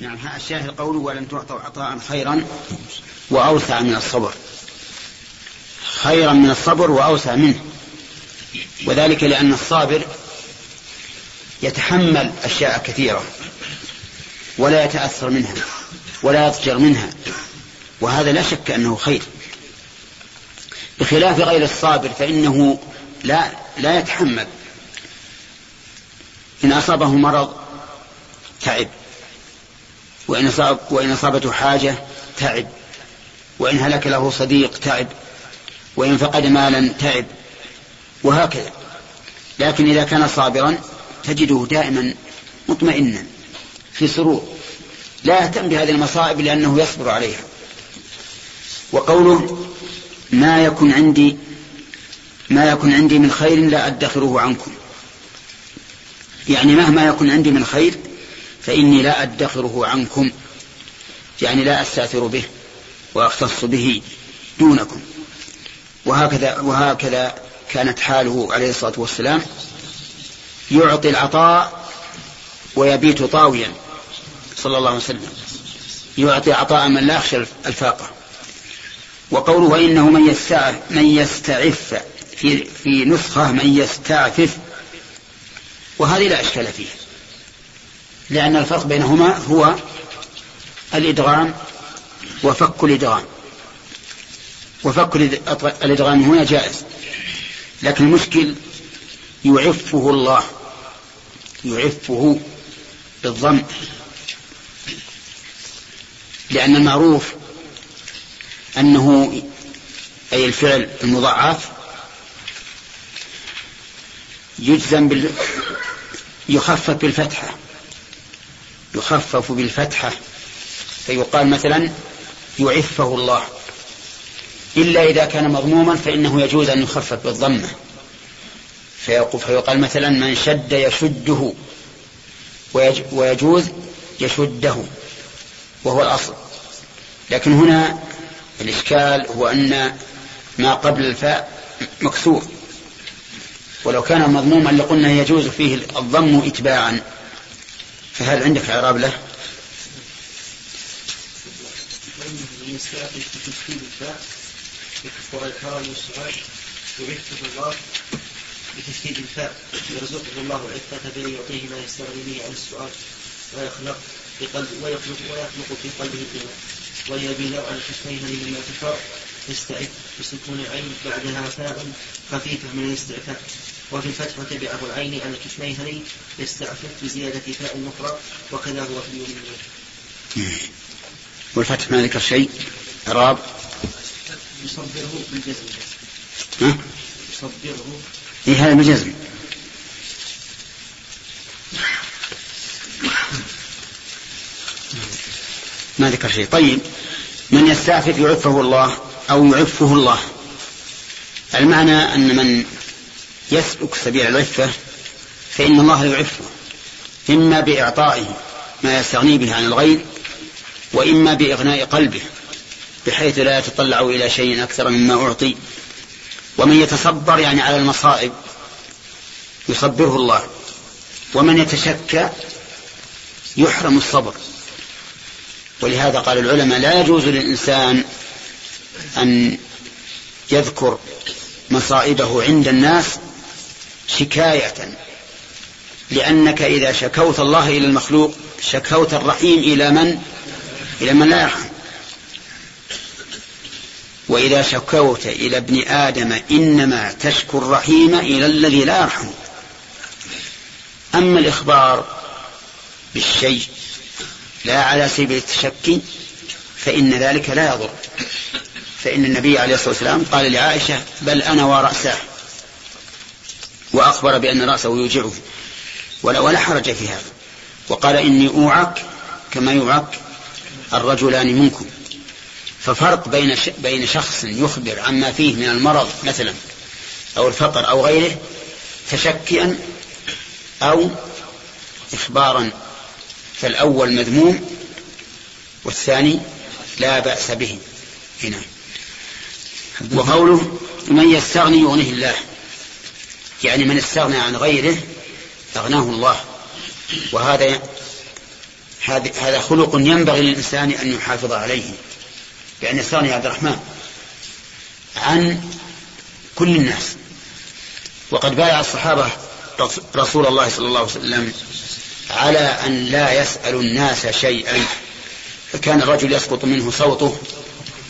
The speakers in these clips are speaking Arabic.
نعم الشاهد قوله ولم تعطوا عطاء خيرا وأوسع من الصبر. خيرا من الصبر وأوسع منه. وذلك لأن الصابر يتحمل أشياء كثيرة ولا يتأثر منها ولا يضجر منها وهذا لا شك أنه خير. بخلاف غير الصابر فإنه لا لا يتحمل. إن أصابه مرض تعب وإن, أصاب وإن أصابته حاجة تعب. وإن هلك له صديق تعب. وإن فقد مالا تعب. وهكذا. لكن إذا كان صابرا تجده دائما مطمئنا في سرور. لا يهتم بهذه المصائب لأنه يصبر عليها. وقوله ما يكن عندي ما يكن عندي من خير لا أدخره عنكم. يعني مهما يكن عندي من خير فإني لا أدخره عنكم يعني لا أستأثر به وأختص به دونكم. وهكذا وهكذا كانت حاله عليه الصلاة والسلام. يعطي العطاء ويبيت طاويا صلى الله عليه وسلم. يعطي عطاء من لا يخشى الفاقة. وقوله وإنه من يستعف من يستعف في في نسخة من يستعفف. وهذه لا إشكال فيها. لأن الفرق بينهما هو الإدغام وفك الإدغام. وفك الإدغام هنا جائز لكن المشكل يعفه الله يعفه بالضم لأن المعروف أنه أي الفعل المضاعف يجزم بال يخفف بالفتحة. يخفف بالفتحة فيقال مثلا يعفه الله. إلا إذا كان مضموما فإنه يجوز أن يخفف بالضمة. فيقال مثلا من شد يشده ويجوز يشده وهو الأصل. لكن هنا الإشكال هو أن ما قبل الفاء مكسور. ولو كان مضموما لقلنا يجوز فيه الضم إتباعا. فهل عندك إعراب له؟ بتشديد الفاء يرزقه الله العفة بأن يعطيه ما يستغني به عن السؤال ويخلق في قلب ويخلق ويخلق في قلبه الإيمان ويبي على الحسنين من الارتفاع يستعف بسكون العين بعدها فاء خفيفة من الاستعفاء وفي الفتح وتبعه العين الكشميهني يستعفف بزيادة فاء أخرى وكذا هو في اليوم والفتح ما ذكر شيء؟ إعراب. يصبره بالجزم. ها؟ يصبره. إيه هذا بالجزم؟ ما ذكر شيء. طيب من يستعفف يعفه الله أو يعفه الله؟ المعنى أن من يسلك سبيل العفة فإن الله يعفه إما بإعطائه ما يستغني به عن الغير وإما بإغناء قلبه بحيث لا يتطلع إلى شيء أكثر مما أعطي. ومن يتصبر يعني على المصائب يصبره الله. ومن يتشكى يحرم الصبر. ولهذا قال العلماء لا يجوز للإنسان أن يذكر مصائبه عند الناس شكاية لأنك إذا شكوت الله إلى المخلوق شكوت الرحيم إلى من؟ إلى من لا يرحم وإذا شكوت إلى ابن آدم إنما تشكو الرحيم إلى الذي لا يرحم. أما الإخبار بالشيء لا على سبيل التشكي فإن ذلك لا يضر. فإن النبي عليه الصلاة والسلام قال لعائشة بل أنا ورأسه. وأخبر بأن رأسه يوجعه. ولا, ولا حرج في هذا وقال إني أوعك كما يوعك الرجلان منكم. ففرق بين بين شخص يخبر عما فيه من المرض مثلا أو الفقر أو غيره تشكيا أو إخبارا فالأول مذموم والثاني لا بأس به. هنا. وقوله من يستغني يغنيه الله. يعني من استغنى عن غيره أغناه الله. وهذا هذا خلق ينبغي للإنسان أن يحافظ عليه. بأن يستغني عبد الرحمن عن كل الناس. وقد بايع الصحابة رسول الله صلى الله عليه وسلم على أن لا يسأل الناس شيئا. فكان الرجل يسقط منه صوته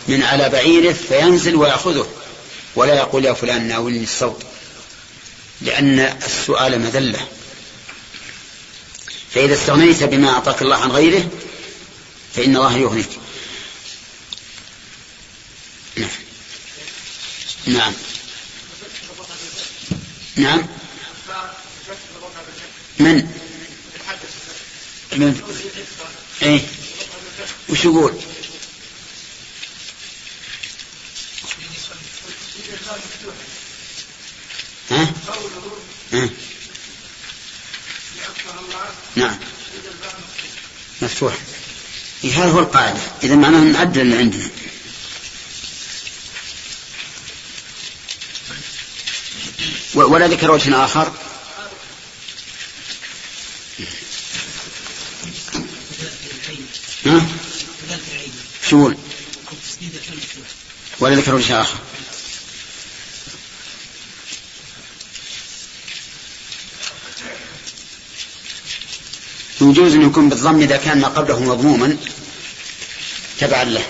من على بعيره فينزل ويأخذه. ولا يقول يا فلان ناولني الصوت. لأن السؤال مذلة. فإذا استغنيت بما أعطاك الله عن غيره فإن الله يغنيك. نعم. نعم. نعم. من؟ من؟ إيه؟ وش يقول؟ ها؟ نعم. مفتوح. إيه هذا هو القاعدة. إذا معناه نعدل اللي عندنا. ولا ذكر وجه آخر. ها؟ شو ولا ذكر وجه آخر. يجوز أن يكون بالضم إذا كان ما قبله مضموما. تبعا له.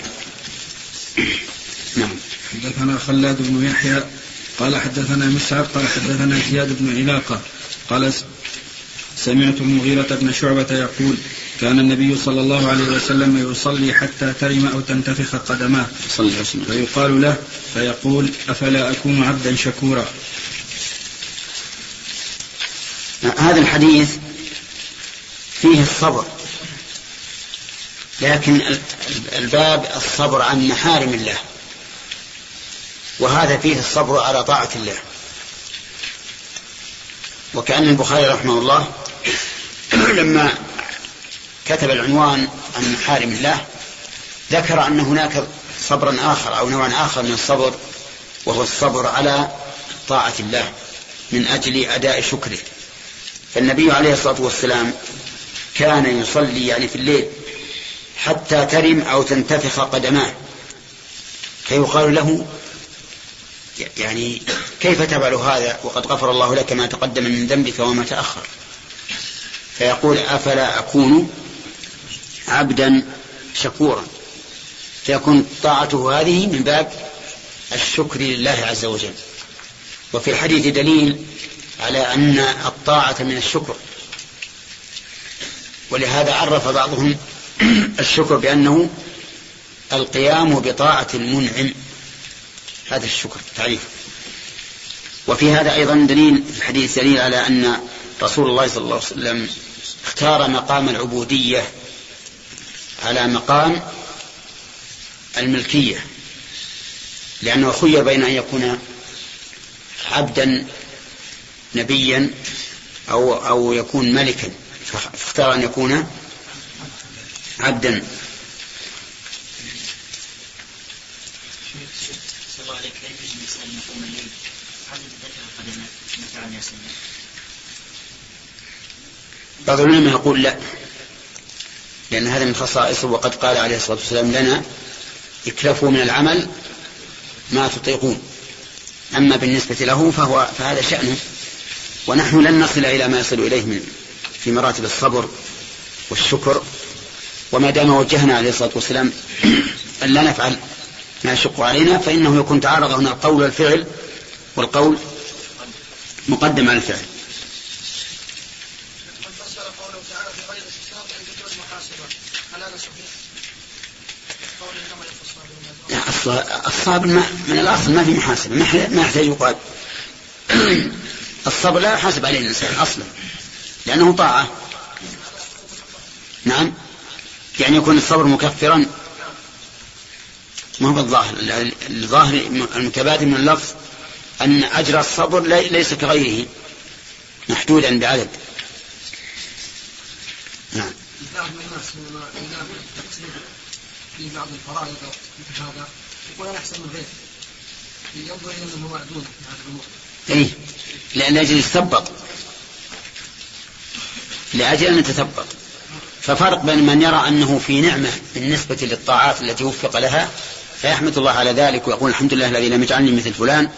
نعم. حدثنا خلاد بن يحيى قال حدثنا مسعر قال حدثنا زياد بن علاقة قال سمعت المغيرة بن شعبة يقول كان النبي صلى الله عليه وسلم يصلي حتى ترم أو تنتفخ قدماه. فيقال له فيقول أفلا أكون عبدا شكورا. هذا الحديث فيه الصبر. لكن الباب الصبر عن محارم الله. وهذا فيه الصبر على طاعة الله. وكأن البخاري رحمه الله لما كتب العنوان عن محارم الله ذكر أن هناك صبرا آخر أو نوعا آخر من الصبر وهو الصبر على طاعة الله من أجل أداء شكره. فالنبي عليه الصلاة والسلام كان يصلي يعني في الليل حتى ترم أو تنتفخ قدماه. فيقال له يعني كيف تفعل هذا؟ وقد غفر الله لك ما تقدم من ذنبك وما تأخر. فيقول أفلا أكون عبدا شكورا. فيكون طاعته هذه من باب الشكر لله عز وجل. وفي الحديث دليل على أن الطاعة من الشكر. ولهذا عرف بعضهم الشكر بأنه القيام بطاعة المنعم. هذا الشكر تعريف. وفي هذا أيضا دليل في الحديث دليل على أن رسول الله صلى الله عليه وسلم اختار مقام العبودية على مقام الملكية لأنه خير بين أن يكون عبدا نبيا أو أو يكون ملكا. فاختار أن يكون عبدا. بعض العلماء يقول لا لأن هذا من خصائصه وقد قال عليه الصلاة والسلام لنا اكلفوا من العمل ما تطيقون. أما بالنسبة له فهو فهذا شأنه. ونحن لن نصل إلى ما يصل إليه من في مراتب الصبر والشكر وما دام وجهنا عليه الصلاة والسلام أن لا نفعل ما يشق علينا فإنه يكون تعارض هنا القول والفعل والقول مقدم على الفعل. الصابر من الأصل ما في محاسبة ما يحتاج يقال. الصبر لا يحاسب عليه الإنسان أصلا. لأنه طاعة. نعم. يعني يكون الصبر مكفرا. ما هو الظاهر؟ الظاهر المتبادل من اللفظ أن أجر الصبر ليس كغيره. محدودا بعدد. نعم. في بعض الفرائض هذا يقول أنا احسن من غيره ينظر إلى انه معدود في هذه الأمور. اي لأن أجل يتثبط لأجل أن يتثبط ففرق بين من يرى أنه في نعمة بالنسبة للطاعات التي وفق لها فيحمد الله على ذلك ويقول الحمد لله الذي لم يجعلني مثل فلان.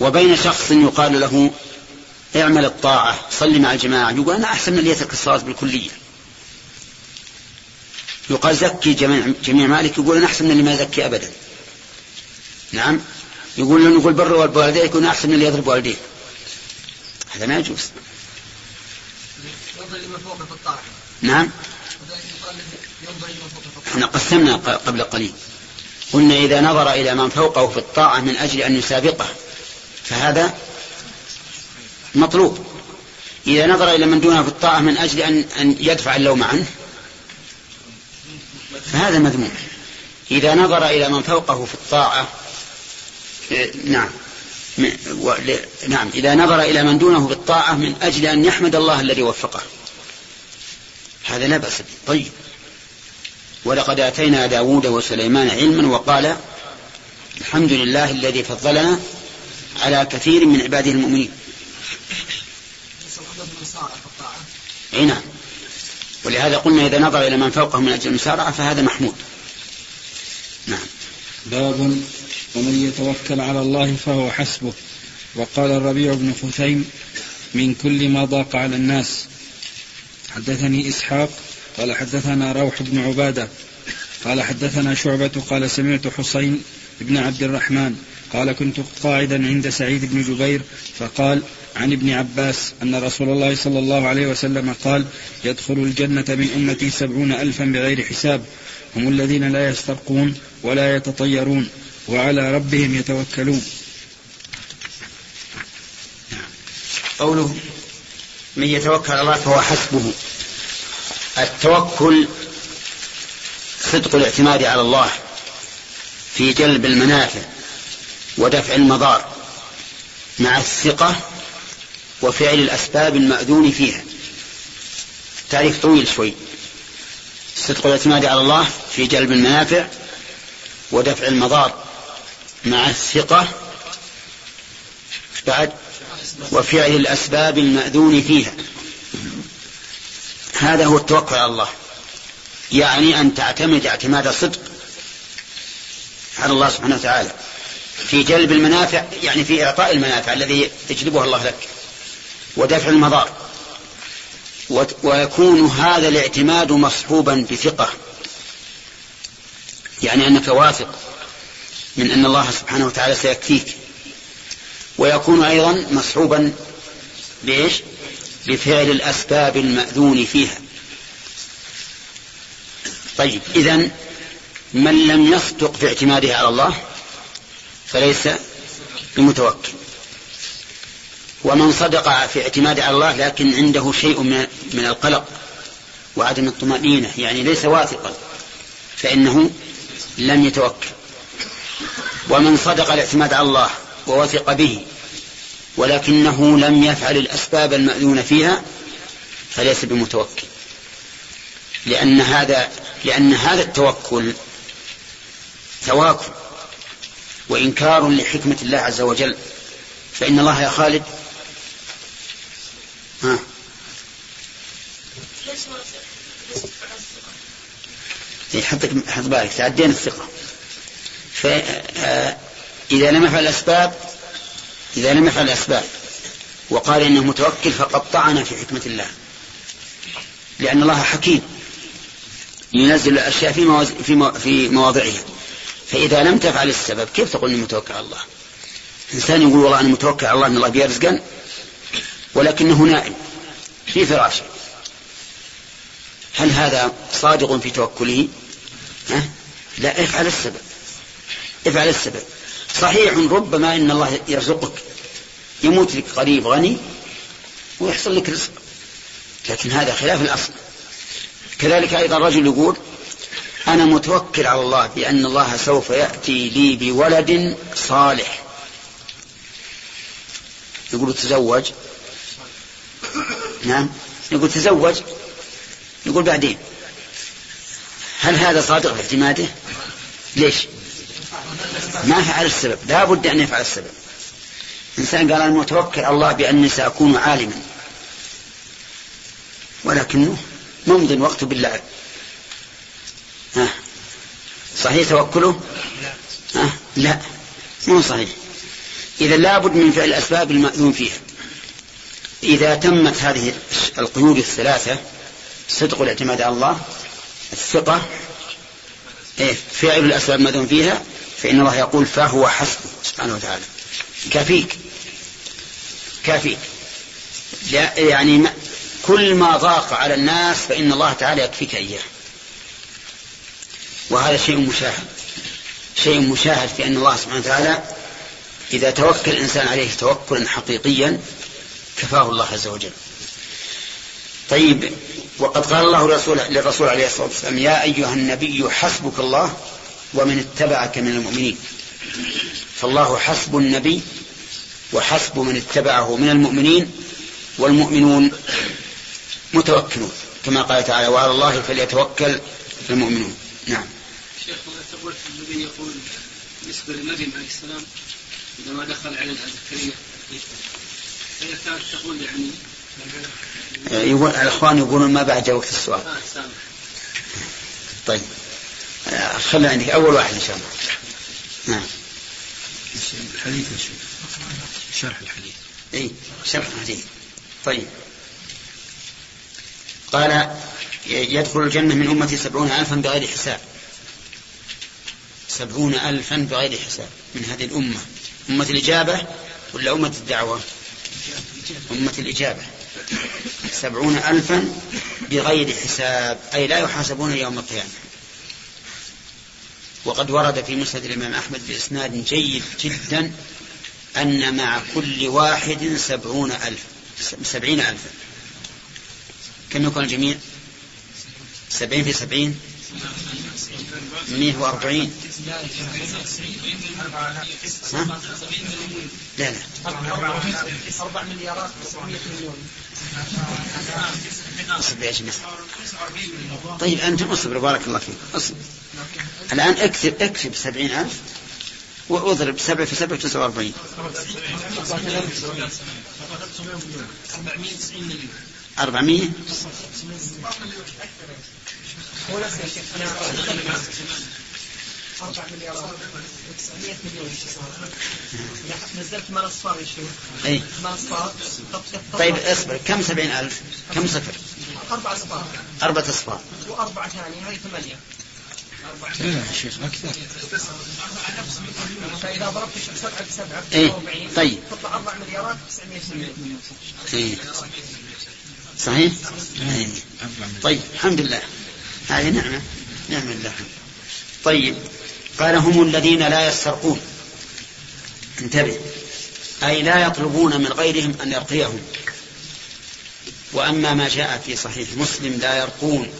وبين شخص يقال له اعمل الطاعة صل مع الجماعة يقول أنا أحسن من يترك الصلاة بالكلية. يقال زكي جميع, مالك يقول أنا أحسن من اللي ما يزكي أبدا. نعم. يقول لن يقول بر والديه يكون أحسن من اللي يضرب والديه. هذا ما يجوز. نعم. إحنا قسمنا قبل قليل. قلنا إذا نظر إلى من فوقه في الطاعة من أجل أن يسابقه فهذا مطلوب. إذا نظر إلى من دونه في الطاعة من أجل أن, أن يدفع اللوم عنه فهذا مذموم. إذا نظر إلى من فوقه في الطاعة نعم. نعم. إذا نظر إلى من دونه في الطاعة من أجل أن يحمد الله الذي وفقه. هذا لا بأس به. طيب. ولقد آتينا داود وسليمان علما وقال الحمد لله الذي فضلنا على كثير من عباده المؤمنين. أي نعم. ولهذا قلنا إذا نظر إلى من فوقه من أجل المسارعة فهذا محمود. نعم. باب ومن يتوكل على الله فهو حسبه. وقال الربيع بن خثيم من كل ما ضاق على الناس حدثني إسحاق قال حدثنا روح بن عبادة قال حدثنا شعبة قال سمعت حسين بن عبد الرحمن قال كنت قاعدا عند سعيد بن جبير فقال عن ابن عباس أن رسول الله صلى الله عليه وسلم قال يدخل الجنة من أمتي سبعون ألفا بغير حساب هم الذين لا يسترقون ولا يتطيرون وعلى ربهم يتوكلون. قوله من يتوكل على الله فهو حسبه. التوكل صدق الاعتماد على الله في جلب المنافع ودفع المضار مع الثقة وفعل الأسباب المأذون فيها. تعريف طويل شوي. صدق الاعتماد على الله في جلب المنافع ودفع المضار مع الثقة. بعد وفعل الأسباب المأذون فيها. هذا هو التوكل على الله. يعني أن تعتمد اعتماد صدق على الله سبحانه وتعالى. في جلب المنافع يعني في إعطاء المنافع الذي يجلبها الله لك. ودفع المضار. ويكون هذا الاعتماد مصحوبا بثقة. يعني أنك واثق من أن الله سبحانه وتعالى سيكفيك. ويكون أيضا مصحوبا بإيش؟ بفعل الأسباب المأذون فيها. طيب إذا من لم يصدق في اعتماده على الله فليس بمتوكل. ومن صدق في اعتماده على الله لكن عنده شيء من القلق وعدم الطمأنينة يعني ليس واثقا فإنه لم يتوكل. ومن صدق الاعتماد على الله ووثق به. ولكنه لم يفعل الأسباب المأذون فيها فليس بمتوكل. لأن هذا لأن هذا التوكل تواكل وإنكار لحكمة الله عز وجل. فإن الله يا خالد ها؟ إيه، حطك حط بالك تعدين الثقة. فإذا لم يفعل الأسباب إذا لم يفعل الأسباب وقال إنه متوكل فقد طعن في حكمة الله. لأن الله حكيم ينزل الأشياء في, في, في مواضعها. فإذا لم تفعل السبب كيف تقول إني متوكل على الله؟ إنسان يقول والله أنا متوكل على الله أن الله بيرزقا ولكنه نائم في فراشه هل هذا صادق في توكله؟ ها؟ لا افعل السبب. افعل السبب. صحيح ربما إن الله يرزقك يموت لك قريب غني ويحصل لك رزق لكن هذا خلاف الأصل. كذلك أيضا رجل يقول أنا متوكل على الله بأن الله سوف يأتي لي بولد صالح. يقول تزوج. نعم. يقول تزوج. يقول بعدين. هل هذا صادق في اعتماده ليش؟ ما فعل السبب. لا بد أن يفعل السبب. إنسان قال أنا متوكل الله بأني سأكون عالما. ولكنه ممضي وقته باللعب. ها؟ صحيح توكله؟ ها؟ لا. مو صحيح. إذا لابد من فعل الأسباب المأذون فيها. إذا تمت هذه القيود الثلاثة صدق الاعتماد على الله الثقة إيه؟ فعل الأسباب المأذون فيها. فإن الله يقول فهو حسبه سبحانه وتعالى. كافيك كافيك يعني كل ما ضاق على الناس فإن الله تعالى يكفيك إياه. وهذا شيء مشاهد. شيء مشاهد في أن الله سبحانه وتعالى إذا توكل الإنسان عليه توكلا حقيقيا كفاه الله عز وجل. طيب وقد قال الله للرسول عليه الصلاة والسلام يا أيها النبي حسبك الله ومن اتبعك من المؤمنين. فالله حسب النبي وحسب من اتبعه من المؤمنين والمؤمنون متوكلون. كما قال تعالى وعلى الله فليتوكل المؤمنون. نعم. شيخ تقول النبي يقول بالنسبة للنبي عليه السلام عندما دخل على زكريا هي كانت تقول يعني يقول الإخوان يقولون ما بعد وقت السؤال. آه طيب. آه، خلي عندك أول واحد إن شاء الله. نعم. الحديث يا شيخ. شرح الحديث. اي شرح الحديث. طيب. قال يدخل الجنة من أمتي سبعون ألفا بغير حساب. سبعون ألفا بغير حساب من هذه الأمة. أمة الإجابة ولا أمة الدعوة؟ أمة الإجابة. سبعون ألفا بغير حساب. أي لا يحاسبون يوم القيامة. وقد ورد في مسند الإمام أحمد بإسناد جيد جدا أن مع كل واحد سبعون ألف سبعين ألفا. كم يكون الجميع؟ سبعين في سبعين؟ مئة وأربعين. ها؟ لا لا. أربع مليارات مليون أصبر يا جماعة. طيب أنتم اصبروا بارك الله فيك. أصبر. الآن اكتب اكتب سبعين ألف وأضرب سبعة في سبعة تسعة وأربعين. أربعمية. أربع مليارات و900 مليون نزلت مال يا شيخ مال أصفار طيب اصبر. كم سبعين ألف؟ كم صفر؟ أربع أصفار. أربعة أصفار وأربعة ثانية هذه ثمانية لا لا يا شيخ أكثر. فإذا ضربت سبعة بسبعة إيه. طيب. تطلع أربع مليارات 900 مليون إيه. صحيح؟ إيه. طيب الحمد لله. هذه نعمة. نعمة الله. طيب قال هم الذين لا يسترقون. انتبه. أي لا يطلبون من غيرهم أن يرقيهم. وأما ما جاء في صحيح مسلم لا يرقون.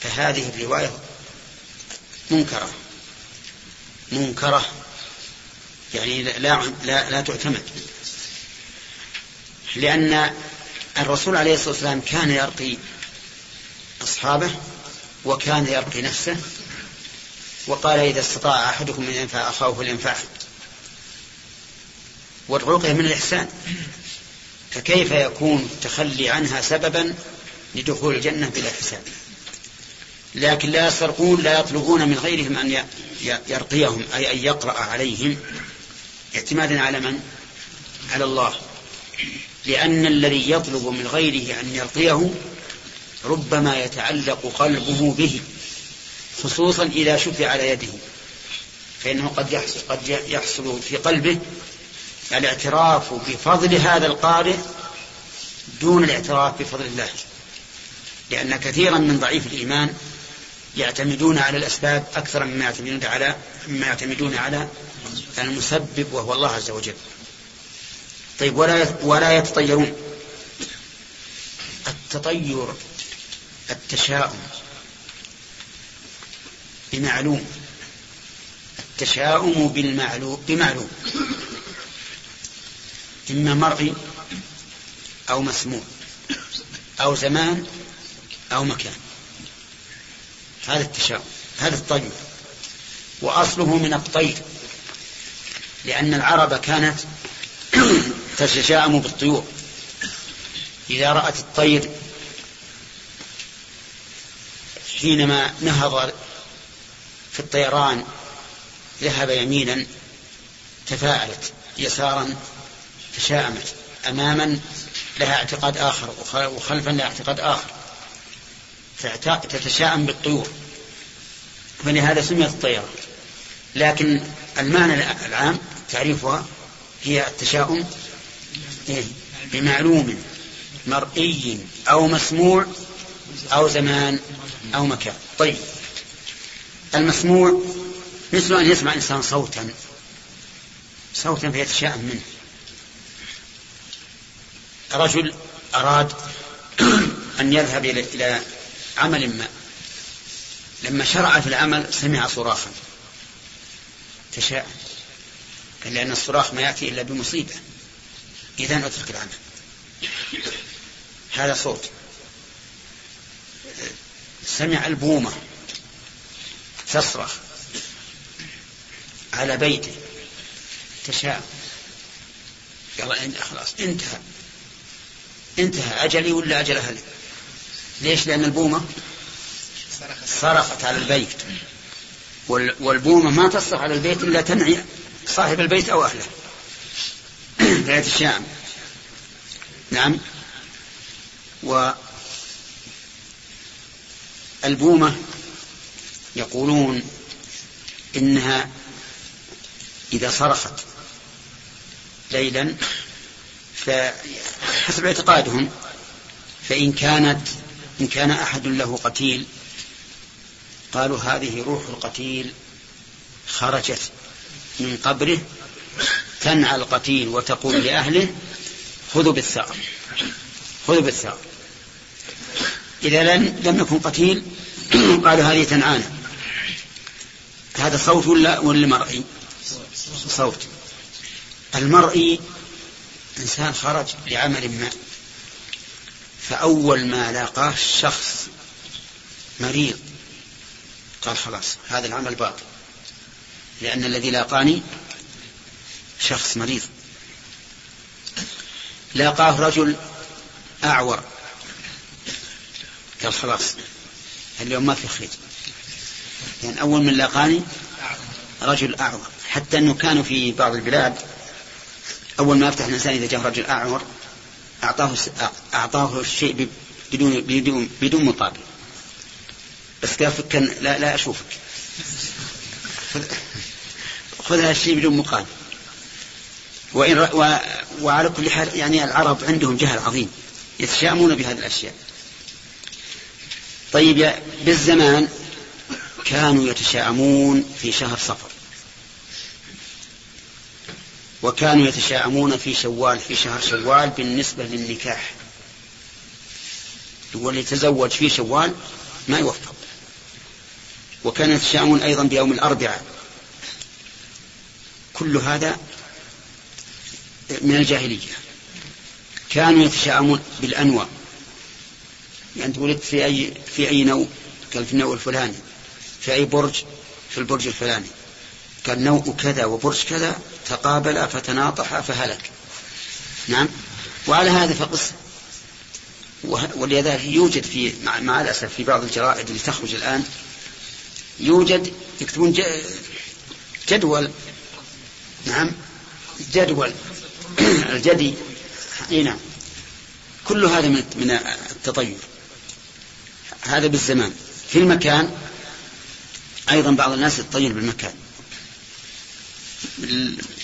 فهذه الرواية منكرة. منكرة. يعني لا, لا, لا تعتمد لأن الرسول عليه الصلاة والسلام كان يرقي أصحابه وكان يرقي نفسه وقال إذا استطاع أحدكم أن ينفع أخاه فلينفعه. والرقية من الإحسان. فكيف يكون التخلي عنها سببا لدخول الجنة بلا حساب؟ لكن لا يسرقون لا يطلبون من غيرهم أن يرقيهم أي أن يقرأ عليهم. اعتمادا على من؟ على الله. لأن الذي يطلب من غيره أن يرقيه ربما يتعلق قلبه به خصوصا إذا شفع على يده فإنه قد يحصل, قد يحصل في قلبه الاعتراف بفضل هذا القارئ دون الاعتراف بفضل الله لأن كثيرا من ضعيف الإيمان يعتمدون على الأسباب أكثر مما يعتمدون على مما يعتمدون على المسبب وهو الله عز وجل. طيب ولا ولا يتطيرون. التطير التشاؤم. بمعلوم. التشاؤم بالمعلوم بمعلوم. إما مرئي أو مسموع أو زمان أو مكان. هذا التشاؤم هذا الطير وأصله من الطير لأن العرب كانت تتشاءم بالطيور. إذا رأت الطير حينما نهض في الطيران ذهب يمينا تفاءلت يسارا تشاءمت أماما لها اعتقاد آخر وخلفا لها اعتقاد آخر. تتشاءم بالطيور. فلهذا سميت الطيرة. لكن المعنى العام تعريفها هي التشاؤم؟ بمعلوم مرئي أو مسموع أو زمان أو مكان. طيب المسموع مثل أن يسمع الإنسان صوتا صوتا فيتشاءم منه. رجل أراد أن يذهب إلى عمل ما. لما شرع في العمل سمع صراخا. تشاءم. لأن الصراخ ما يأتي إلا بمصيبة. إذا اترك العمل هذا صوت. سمع البومة تصرخ على بيته. تشاءم قال خلاص انتهى. انتهى. أجلي ولا أجل أهلي؟ ليش؟ لأن البومة صرخت على البيت. والبومة ما تصرخ على البيت إلا تنعي صاحب البيت أو أهله. فيتشاءم نعم. والبومة يقولون إنها إذا صرخت ليلا فحسب اعتقادهم فإن كانت إن كان أحد له قتيل قالوا هذه روح القتيل خرجت من قبره تنعى القتيل وتقول لأهله خذوا بالثأر خذوا بالثأر إذا لم يكن قتيل قالوا هذه تنعانا هذا صوت ولا ولا مرئي؟ صوت. المرئي إنسان خرج لعمل ما. فأول ما لاقاه الشخص مريض قال خلاص هذا العمل باطل. لأن الذي لاقاني شخص مريض. لاقاه رجل أعور. قال خلاص اليوم ما في خير. يعني أول من لاقاني رجل أعور. حتى أنه كانوا في بعض البلاد أول ما يفتح الإنسان إذا جاء رجل أعور أعطاه أعطاه الشيء بدون بدون بدون مقابل بس قال فكا لا لا أشوفك. خذ هذا الشيء بدون مقابل. وإن و... وعلى كل حال يعني العرب عندهم جهل عظيم يتشائمون بهذه الأشياء. طيب بالزمان كانوا يتشائمون في شهر صفر. وكانوا يتشاءمون في شوال في شهر شوال بالنسبة للنكاح. واللي يتزوج في شوال ما يوفق. وكانوا يتشاءمون أيضا بيوم الأربعاء. كل هذا من الجاهلية. كانوا يتشاءمون بالأنواع. يعني أنت ولدت في أي في أي نوع؟ قال في النوع الفلاني. في أي برج؟ في البرج الفلاني. قال نوع كذا وبرج كذا تقابلا فتناطحا فهلك. نعم؟ وعلى هذا فقس. ولذلك يوجد في مع, مع الأسف في بعض الجرائد اللي تخرج الآن يوجد يكتبون جدول. نعم؟ جدول. الجدي. إي نعم. كل هذا من من التطير. هذا بالزمان. في المكان أيضا بعض الناس يتطير بالمكان.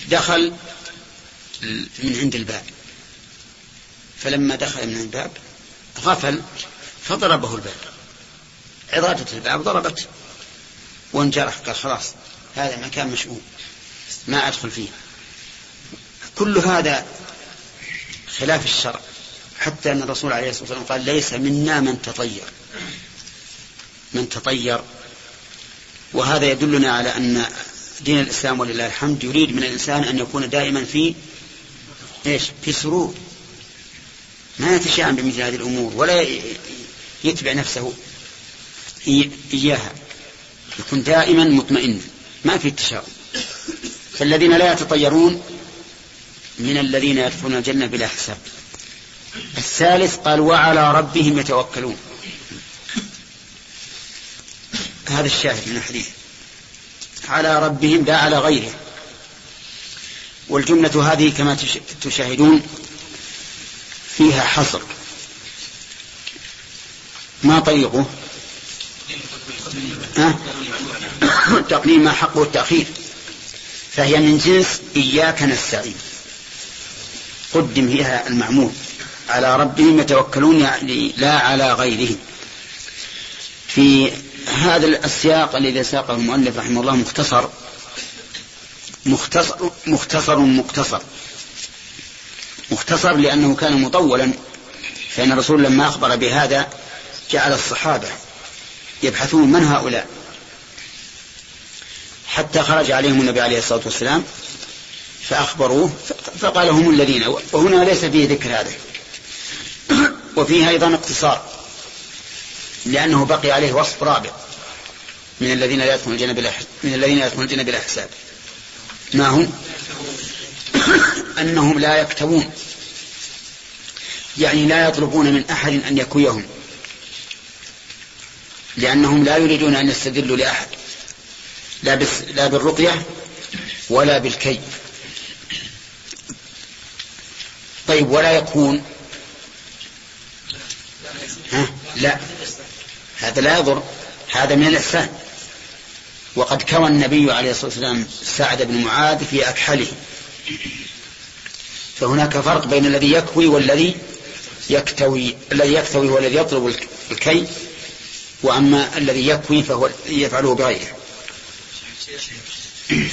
دخل من عند الباب. فلما دخل من الباب غفل فضربه الباب. عضادة الباب ضربت وانجرح قال خلاص هذا مكان مشؤوم. ما أدخل فيه. كل هذا خلاف الشرع حتى أن الرسول عليه الصلاة والسلام قال ليس منا من تطير من تطير. وهذا يدلنا على أن دين الإسلام ولله الحمد يريد من الإنسان أن يكون دائما في إيش؟ في سرور. ما يتشائم بمثل هذه الأمور ولا يتبع نفسه إياها. يكون دائما مطمئن ما في التشاؤم فالذين لا يتطيرون من الذين يدخلون الجنة بلا حساب. الثالث قال وعلى ربهم يتوكلون. هذا الشاهد من الحديث. على ربهم لا على غيره. والجملة هذه كما تشاهدون فيها حصر. ما طريقه؟ أه؟ ما حقه التأخير. فهي من جنس إياك نستعين. قدم فيها المعمول. على ربهم يتوكلون يعني لا على غيرهم. في هذا السياق الذي ساقه المؤلف رحمه الله مختصر مختصر مختصر مقتصر. مختصر لأنه كان مطولا فإن الرسول لما أخبر بهذا جعل الصحابة يبحثون من هؤلاء. حتى خرج عليهم النبي عليه الصلاة والسلام فأخبروه فقال هم الذين وهنا ليس فيه ذكر هذا. وفيه أيضا اقتصار لأنه بقي عليه وصف رابع من الذين لا يدخلون الجنة بلا من الذين يدخلون الجنة بلا حساب ما هم؟ أنهم لا يكتبون يعني لا يطلبون من أحد أن يكويهم لأنهم لا يريدون أن يستدلوا لأحد لا, لا بالرقية ولا بالكي. طيب ولا يكون. ها؟ لا. هذا لا يضر. هذا من الإحسان. وقد كوى النبي عليه الصلاة والسلام سعد بن معاذ في أكحله. فهناك فرق بين الذي يكوي والذي يكتوي الذي يكتوي هو الذي يطلب الكي وأما الذي يكوي فهو يفعله بغيره.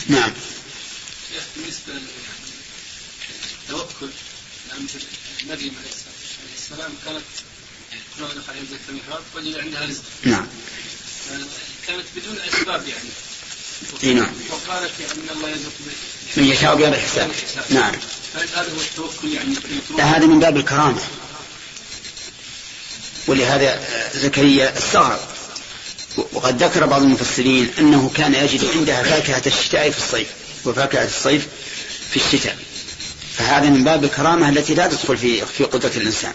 نعم. بالنسبة للتوكل مريم عليه السلام كانت كلما دخل في المحراب وجد عندها رزق نعم. كانت بدون أسباب يعني اي نعم وقالت ان الله يرزق من يشاء بغير حساب نعم هل هذا هو التوكل يعني لا هذا من باب الكرامة. ولهذا زكريا استغرب. وقد ذكر بعض المفسرين أنه كان يجد عندها فاكهة الشتاء في الصيف وفاكهة الصيف في الشتاء. فهذا من باب الكرامة التي لا تدخل في في قدرة الإنسان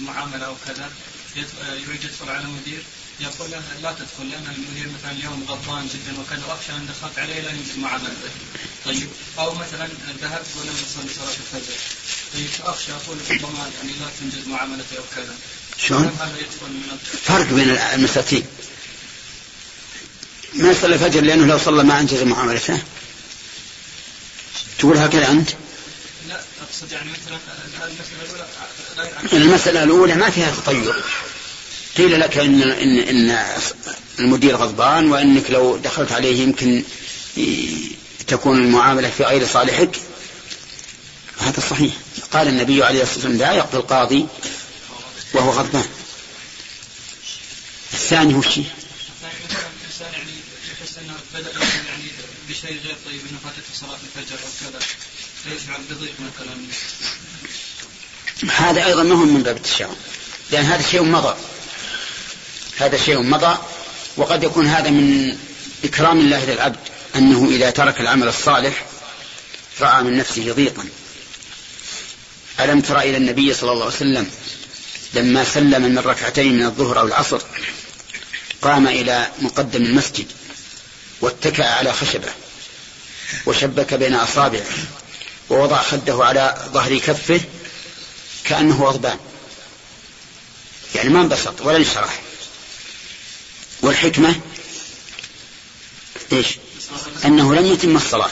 معامله أو كذا يريد يدخل على مدير يقول له لا تدخل لأن المدير مثلا اليوم غضبان جدا وكذا واخشى ان دخلت عليه لا ينزل معاملته. طيب أو مثلا ذهبت ولم تصلي صلاه الفجر. طيب اخشى أقول ربما يعني لا تنجز معاملته أو كذا. شلون؟ فرق بين المساتين. ما يصلي الفجر لأنه لو صلى ما أنجز معاملته. تقول هكذا أنت؟ لا أقصد يعني مثلا الأولى. المسألة الأولى ما فيها تطير. قيل لك إن, إن, إن المدير غضبان وأنك لو دخلت عليه يمكن تكون المعاملة في غير صالحك. هذا صحيح. قال النبي عليه الصلاة والسلام لا يقضي القاضي وهو غضبان. الثاني هو الشيء الانسان يعني يحس انه بدا يعني بشيء غير طيب إنه فاتته صلاة الفجر أو كذا. فيشعر بضيق مثلا؟ هذا أيضا ما هو من باب التشاؤم. لأن هذا شيء مضى. هذا شيء مضى. وقد يكون هذا من إكرام الله للعبد أنه إذا ترك العمل الصالح رأى من نفسه ضيقا. ألم تر إلى النبي صلى الله عليه وسلم لما سلم من ركعتين من الظهر أو العصر قام إلى مقدم المسجد واتكأ على خشبة. وشبك بين أصابعه ووضع خده على ظهر كفه كأنه غضبان يعني ما انبسط ولا انشرح والحكمة إيش؟ أنه لم يتم الصلاة.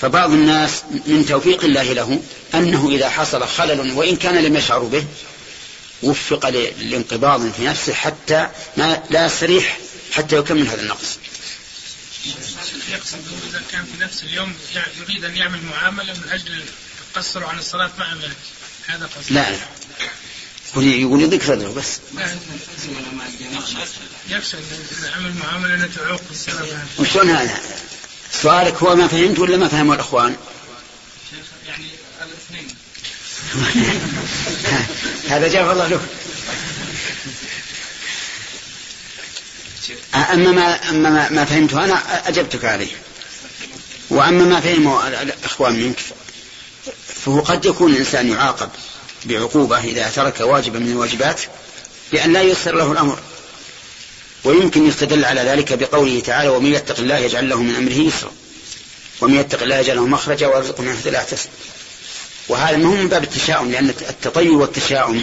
فبعض الناس من توفيق الله له أنه إذا حصل خلل وإن كان لم يشعروا به وفق لانقباض في نفسه حتى ما لا يستريح حتى يكمل هذا النقص. يقصد إذا كان في نفس اليوم يريد أن يعمل معاملة من أجل قصروا عن الصلاة ما عملت هذا قصد. لا لا. يقول يقول يضيق صدره بس. يقصد عمل معاملة تعوق السبب وشلون هذا؟ سؤالك هو ما فهمت ولا ما فهمه الأخوان؟ يعني الاثنين. هذا جاب الله له أما ما أما ما, فهمته أنا أجبتك عليه. وأما ما فهمه الإخوان منك فهو قد يكون الإنسان يعاقب بعقوبة إذا ترك واجبا من الواجبات بأن لا ييسر له الأمر. ويمكن يستدل على ذلك بقوله تعالى ومن يتق الله يجعل له من أمره يسرا ومن يتق الله يجعل له مخرجا ويرزقه من حيث لا يحتسب وهذا ما هو من باب التشاؤم لأن التطير والتشاؤم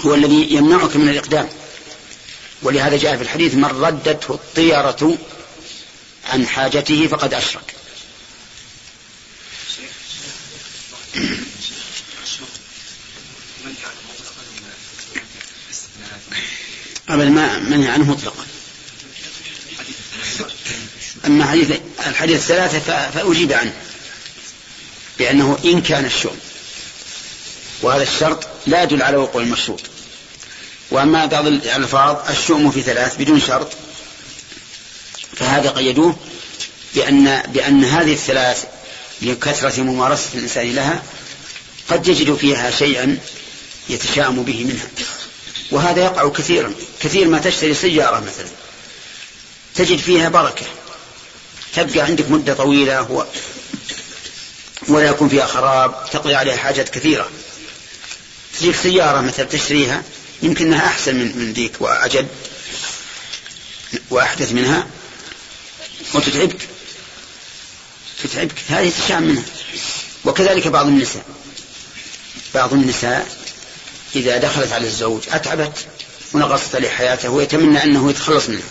هو الذي يمنعك من الإقدام. ولهذا جاء في الحديث من ردته الطيرة عن حاجته فقد أشرك. أبدا ما منهي عنه مطلقا. أما حديث الحديث الثلاثة فأجيب عنه بأنه إن كان الشؤم وهذا الشرط لا يدل على وقوع المشروط وأما بعض الألفاظ الشؤم في ثلاث بدون شرط فهذا قيدوه بأن بأن هذه الثلاث لكثرة ممارسة الإنسان لها قد يجد فيها شيئا يتشائم به منها. وهذا يقع كثيرا. كثير ما تشتري سيارة مثلا تجد فيها بركة تبقى عندك مدة طويلة و... ولا يكون فيها خراب تقضي عليها حاجات كثيرة. تجيك سيارة مثلا تشتريها يمكن أنها أحسن من, من ذيك وأجد. وأحدث منها. وتتعبك. تتعبك. هذه تشام منها. وكذلك بعض النساء. بعض النساء إذا دخلت على الزوج أتعبت ونقصت عليه حياته ويتمنى أنه يتخلص منها.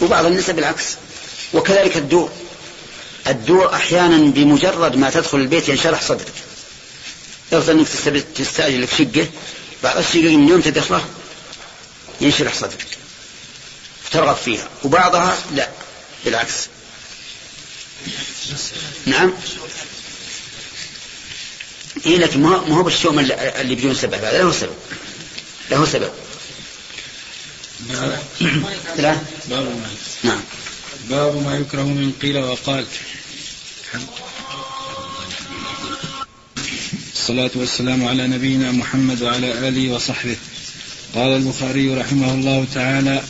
وبعض النساء بالعكس. وكذلك الدور. الدور أحيانا بمجرد ما تدخل البيت ينشرح صدرك. يفضل أنك تستأجر لك شقة. بعض الشقق من يوم تدخله ينشرح صدرك ترغب فيها. وبعضها لا بالعكس. نعم. إيه لكن ما هو بالشوم اللي بدون سبب. هذا له سبب. له سبب. لا. باب ما. نعم. باب ما يكره من قيل وقال. الصلاة والسلام على نبينا محمد وعلى آله وصحبه. قال البخاري رحمه الله تعالى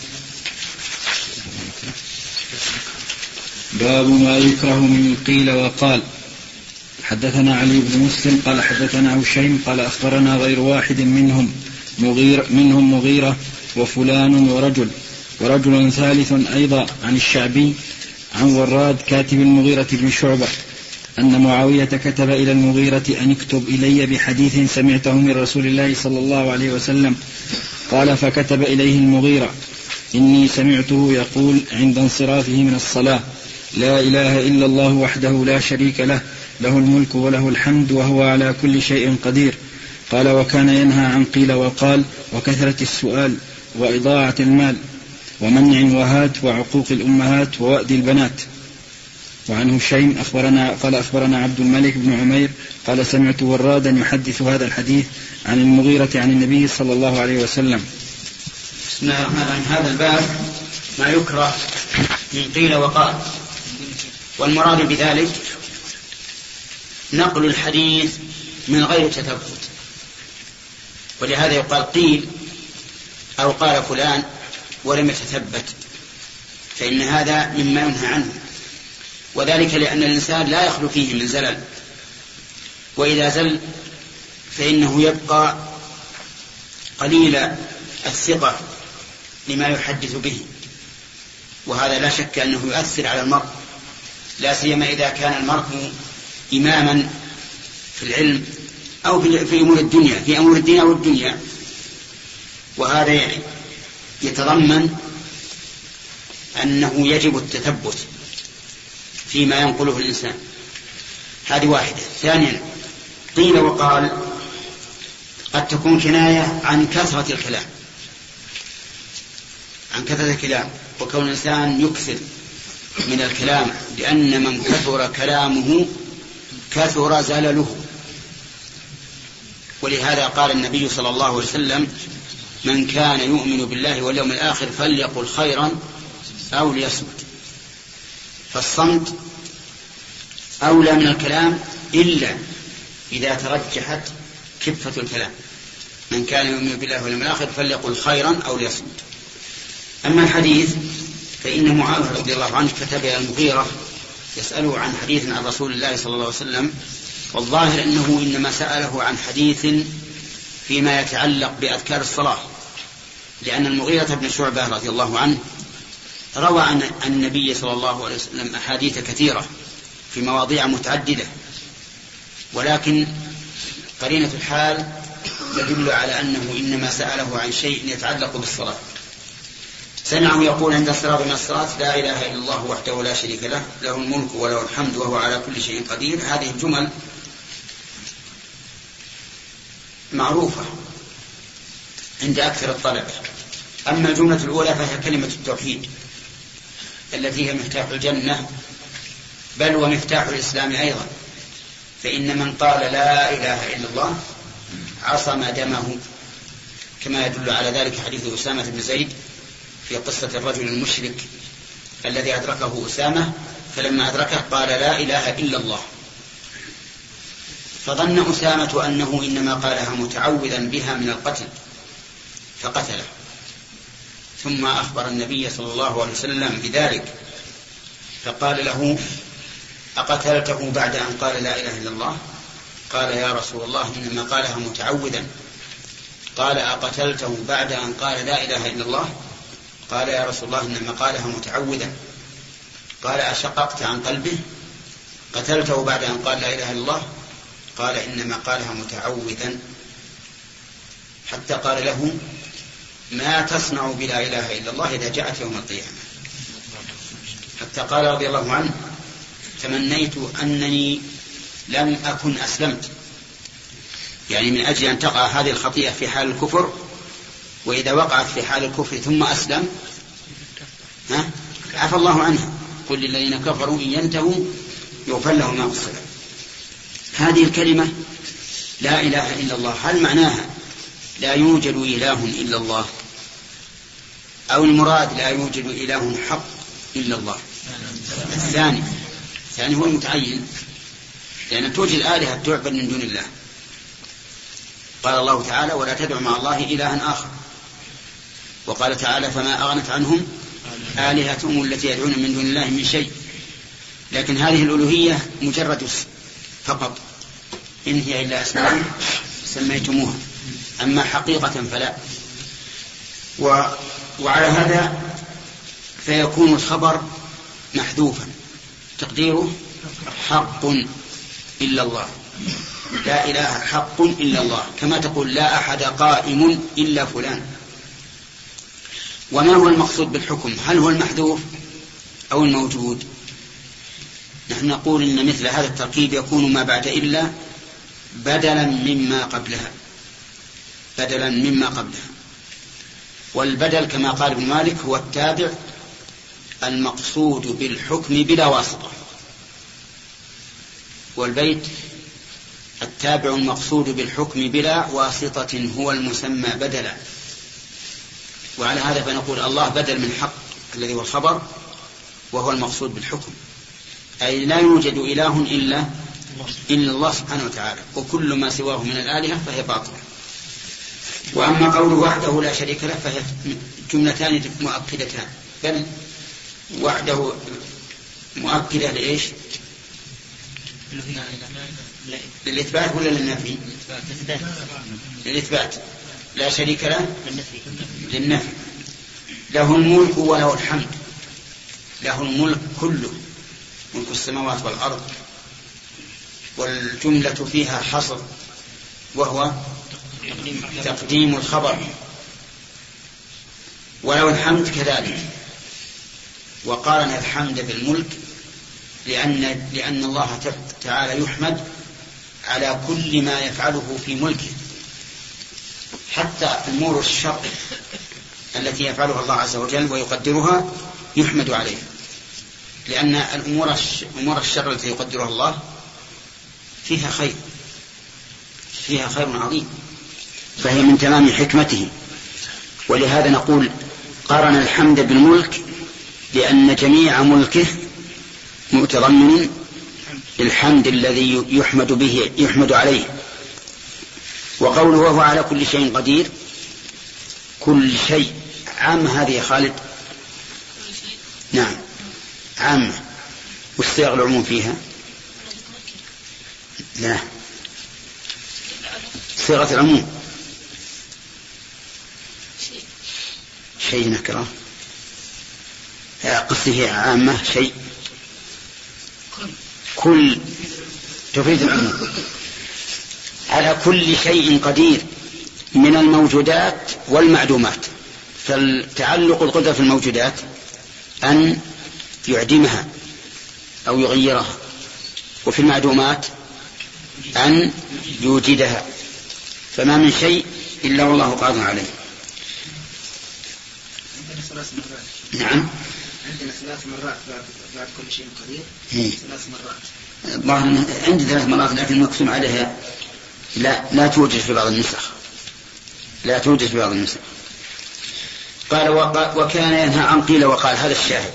باب ما يكره من قيل وقال. حدثنا علي بن مسلم قال حدثنا هشيم قال أخبرنا غير واحد منهم مغير منهم مغيرة وفلان ورجل ورجل ثالث أيضا عن الشعبي عن وراد كاتب المغيرة بن شعبة. أن معاوية كتب إلى المغيرة أن اكتب إلي بحديث سمعته من رسول الله صلى الله عليه وسلم. قال فكتب إليه المغيرة إني سمعته يقول عند انصرافه من الصلاة لا إله إلا الله وحده لا شريك له له الملك وله الحمد وهو على كل شيء قدير. قال وكان ينهى عن قيل وقال وكثرة السؤال وإضاعة المال ومنع وهات وعقوق الأمهات ووأد البنات. وعن هشيم أخبرنا قال أخبرنا عبد الملك بن عمير قال سمعت ورادا يحدث هذا الحديث عن المغيرة عن النبي صلى الله عليه وسلم. بسم الله الرحمن الرحيم. هذا الباب ما يكره من قيل وقال. والمراد بذلك نقل الحديث من غير تثبت. ولهذا يقال قيل أو قال فلان ولم يتثبت. فإن هذا مما ينهى عنه. وذلك لأن الإنسان لا يخلو فيه من زلل. وإذا زل فإنه يبقى قليل الثقة لما يحدث به. وهذا لا شك أنه يؤثر على المرء. لا سيما إذا كان المرء إماما في العلم أو في أمور الدنيا في أمور الدنيا وهذا يتضمن أنه يجب التثبت. فيما ينقله الإنسان. هذه واحدة. ثانيا قيل وقال قد تكون كناية عن كثرة الكلام. عن كثرة الكلام. وكون الإنسان يكثر من الكلام لأن من كثر كلامه كثر زلله. ولهذا قال النبي صلى الله عليه وسلم من كان يؤمن بالله واليوم الآخر فليقل خيرا أو ليصمت. فالصمت أولى من الكلام إلا إذا ترجحت كفة الكلام. من كان يؤمن بالله واليوم الآخر فليقل خيرا أو ليصمت. أما الحديث فإن معاوية رضي الله عنه كتب إلى المغيرة يسأله عن حديث عن رسول الله صلى الله عليه وسلم والظاهر أنه إنما سأله عن حديث فيما يتعلق بأذكار الصلاة لأن المغيرة بن شعبة رضي الله عنه روى عن النبي صلى الله عليه وسلم أحاديث كثيرة في مواضيع متعددة. ولكن قرينة الحال تدل على أنه إنما سأله عن شيء يتعلق بالصلاة. سمعه يقول عند الصلاة من الصلاة لا إله إلا الله وحده لا شريك له له الملك وله الحمد وهو على كل شيء قدير. هذه الجمل معروفة عند أكثر الطلبة أما الجملة الأولى فهي كلمة التوحيد. التي هي مفتاح الجنة بل ومفتاح الإسلام أيضا. فإن من قال لا إله إلا الله عصم دمه كما يدل على ذلك حديث أسامة بن زيد في قصة الرجل المشرك الذي أدركه أسامة فلما أدركه قال لا إله إلا الله. فظن أسامة أنه إنما قالها متعوذا بها من القتل فقتله. ثم أخبر النبي صلى الله عليه وسلم بذلك فقال له أقتلته بعد أن قال لا إله إلا الله؟ قال يا رسول الله إنما قالها متعوذا. قال أقتلته بعد أن قال لا إله إلا الله؟ قال يا رسول الله إنما قالها متعوذا. قال أشققت عن قلبه؟ قتلته بعد أن قال لا إله إلا الله؟ قال إنما قالها متعوذا. حتى قال له ما تصنع بلا إله إلا الله إذا جاءت يوم القيامة. حتى قال رضي الله عنه تمنيت أنني لم أكن أسلمت. يعني من أجل أن تقع هذه الخطيئة في حال الكفر وإذا وقعت في حال الكفر ثم أسلم ها؟ عفى الله عنها قل للذين كفروا إن ينتهوا يغفر لهم ما الصلاة هذه الكلمة لا إله إلا الله هل معناها لا يوجد إله إلا الله؟ أو المراد لا يوجد إله حق إلا الله. الثاني الثاني هو المتعين لأن توجد آلهة تعبد من دون الله. قال الله تعالى ولا تدع مع الله إلها آخر. وقال تعالى فما أغنت عنهم آلهتهم التي يدعون من دون الله من شيء. لكن هذه الألوهية مجرد فقط. إن هي إلا أسماء سميتموها. أما حقيقة فلا. و وعلى هذا فيكون الخبر محذوفا. تقديره حق إلا الله. لا إله حق إلا الله. كما تقول لا أحد قائم إلا فلان. وما هو المقصود بالحكم؟ هل هو المحذوف أو الموجود؟ نحن نقول إن مثل هذا التركيب يكون ما بعد إلا بدلا مما قبلها. بدلا مما قبلها. والبدل كما قال ابن مالك هو التابع المقصود بالحكم بلا واسطة. والبيت التابع المقصود بالحكم بلا واسطة هو المسمى بدلا. وعلى هذا فنقول الله بدل من حق الذي هو الخبر وهو المقصود بالحكم. أي لا يوجد إله إلا إلا الله سبحانه وتعالى. وكل ما سواه من الآلهة فهي باطلة. وأما قوله وحده لا شريك له فهي جملتان مؤكدتان. بل وحده مؤكدة لإيش؟ للإثبات ولا للنفي؟ للإثبات. لا شريك له؟ للنفي. له الملك وله الحمد. له الملك كله. ملك السماوات والأرض. والجملة فيها حصر. وهو تقديم الخبر. وله الحمد كذلك. وقارن الحمد بالملك لأن لأن الله تعالى يحمد على كل ما يفعله في ملكه. حتى أمور الشر التي يفعلها الله عز وجل ويقدرها يحمد عليها لأن الأمور أمور الشر التي يقدرها الله فيها خير. فيها خير عظيم. فهي من تمام حكمته. ولهذا نقول قارن الحمد بالملك لأن جميع ملكه متضمن الحمد الذي يحمد به يحمد عليه. وقوله وهو على كل شيء قدير كل شيء. عام هذه خالد؟ نعم. عامة والصيغ العموم فيها؟ لا. صيغة العموم. شيء نكرة. قصده عامة شيء. كل تفيد العموم. على كل شيء قدير من الموجودات والمعدومات. فالتعلق القدرة في الموجودات أن يعدمها أو يغيرها. وفي المعدومات أن يوجدها. فما من شيء إلا والله قادر عليه. نعم. عندنا ثلاث مرات بعد, بعد كل شيء قدير إيه. ثلاث مرات. الظاهر عندي ثلاث مرات لكن مقسوم عليها لا لا توجد في بعض النسخ. لا توجد في بعض النسخ. قال وكان ينهى عن قيل وقال هذا الشاهد.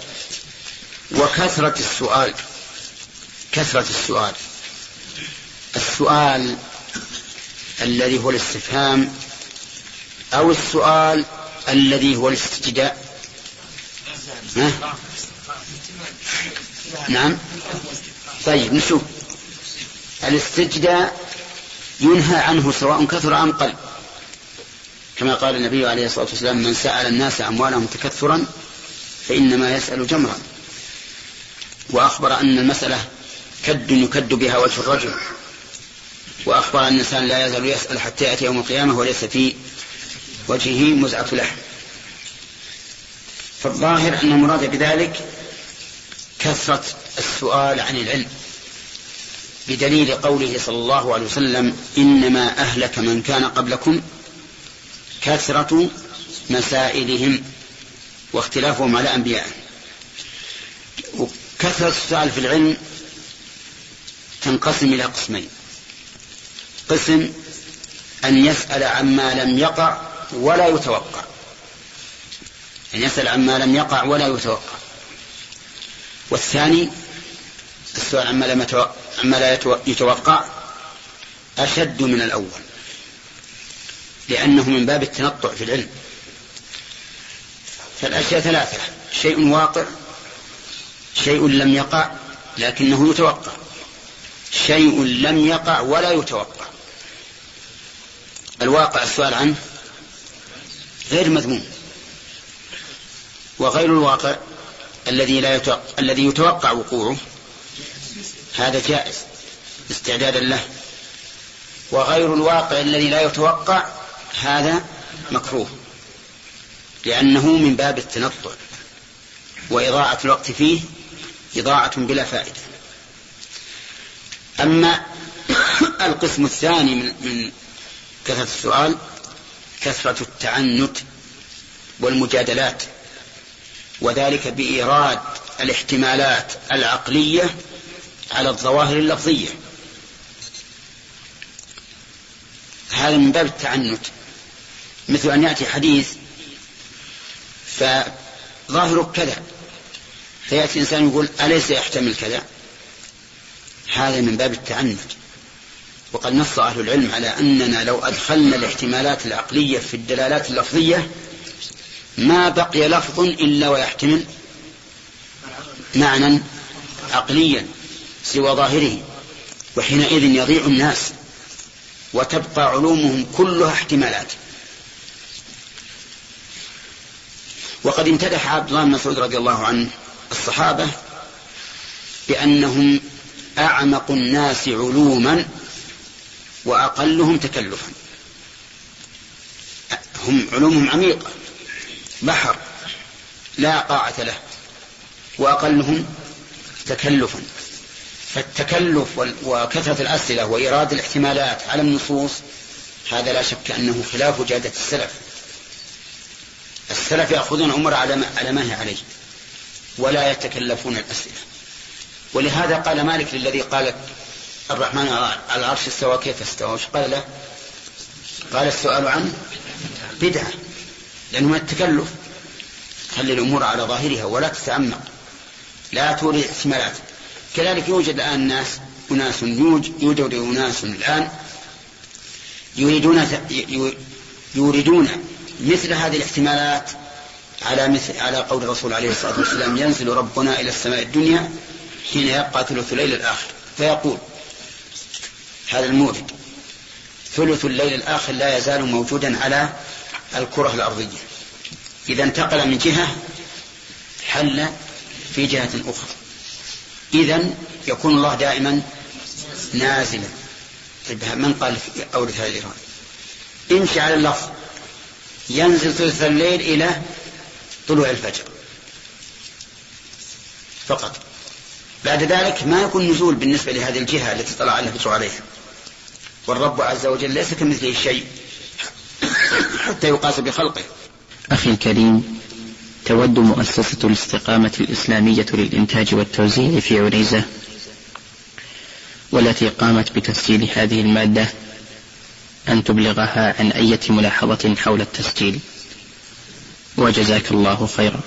وكثرة السؤال كثرة السؤال. السؤال الذي هو الاستفهام أو السؤال الذي هو الاستجداء. ها؟ نعم. طيب نشوف. الاستجداء ينهى عنه سواء كثر أم قل. كما قال النبي عليه الصلاة والسلام من سأل الناس أموالهم تكثرا فإنما يسأل جمرا. وأخبر أن المسألة كد يكد بها وجه الرجل. وأخبر أن الإنسان لا يزال يسأل حتى يأتي يوم القيامة وليس في وجهه مزعة لحم. فالظاهر أن المراد بذلك كثرة السؤال عن العلم بدليل قوله صلى الله عليه وسلم إنما أهلك من كان قبلكم كثرة مسائلهم واختلافهم على أنبيائهم وكثرة السؤال في العلم تنقسم إلى قسمين قسم أن يسأل عما لم يقع ولا يتوقع. أن يسأل عما لم يقع ولا يتوقع. والثاني السؤال عما, لم عما لا يتوقع أشد من الأول. لأنه من باب التنطع في العلم. فالأشياء ثلاثة. شيء واقع شيء لم يقع لكنه يتوقع. شيء لم يقع ولا يتوقع. الواقع السؤال عنه غير مذموم. وغير الواقع الذي لا يتوقع الذي يتوقع وقوعه. هذا جائز استعدادا له. وغير الواقع الذي لا يتوقع هذا مكروه لأنه من باب التنطع وإضاعة الوقت فيه إضاعة بلا فائدة. أما القسم الثاني من, من كثرة السؤال كثرة التعنت والمجادلات. وذلك بإيراد الاحتمالات العقلية على الظواهر اللفظية. هذا من باب التعنت. مثل أن يأتي حديث فظاهره كذا فيأتي إنسان يقول أليس يحتمل كذا؟ هذا من باب التعنت. وقد نص أهل العلم على أننا لو أدخلنا الاحتمالات العقلية في الدلالات اللفظية ما بقي لفظ إلا ويحتمل معنى عقليا سوى ظاهره وحينئذ يضيع الناس وتبقى علومهم كلها احتمالات. وقد امتدح عبد الله بن مسعود رضي الله عنه الصحابة بأنهم أعمق الناس علوما وأقلهم تكلفا. هم علومهم عميقة. بحر لا قاعة له وأقلهم تكلفا. فالتكلف وكثرة الأسئلة وإيراد الاحتمالات على النصوص هذا لا شك أنه خلاف جادة السلف. السلف يأخذون الأمور على ما, على ما هي عليه ولا يتكلفون الأسئلة. ولهذا قال مالك للذي قال الرحمن على العرش استوى كيف استوى؟ قال له؟ قال السؤال عنه بدعة. لأنه من التكلف. خلي الأمور على ظاهرها ولا تتعمق. لا تورد احتمالات كذلك يوجد الآن ناس أناس يوجد أناس الآن يريدون يوردون مثل هذه الاحتمالات على مثل على قول الرسول عليه الصلاة والسلام ينزل ربنا إلى السماء الدنيا حين يبقى ثلث الليل الآخر. فيقول هذا الموجد ثلث الليل الآخر لا يزال موجودا على الكرة الأرضية. إذا انتقل من جهة حل في جهة أخرى. إذا يكون الله دائما نازلا. طيب من قال أورث هذه الإيران امشي على اللفظ ينزل ثلث الليل إلى طلوع الفجر. فقط. بعد ذلك ما يكون نزول بالنسبة لهذه الجهة التي طلع الفجر عليها. والرب عز وجل ليس كمثله شيء. حتى يقاس بخلقه. أخي الكريم تود مؤسسة الاستقامة الإسلامية للإنتاج والتوزيع في عنيزة والتي قامت بتسجيل هذه المادة أن تبلغها عن أية ملاحظة حول التسجيل. وجزاك الله خيرا.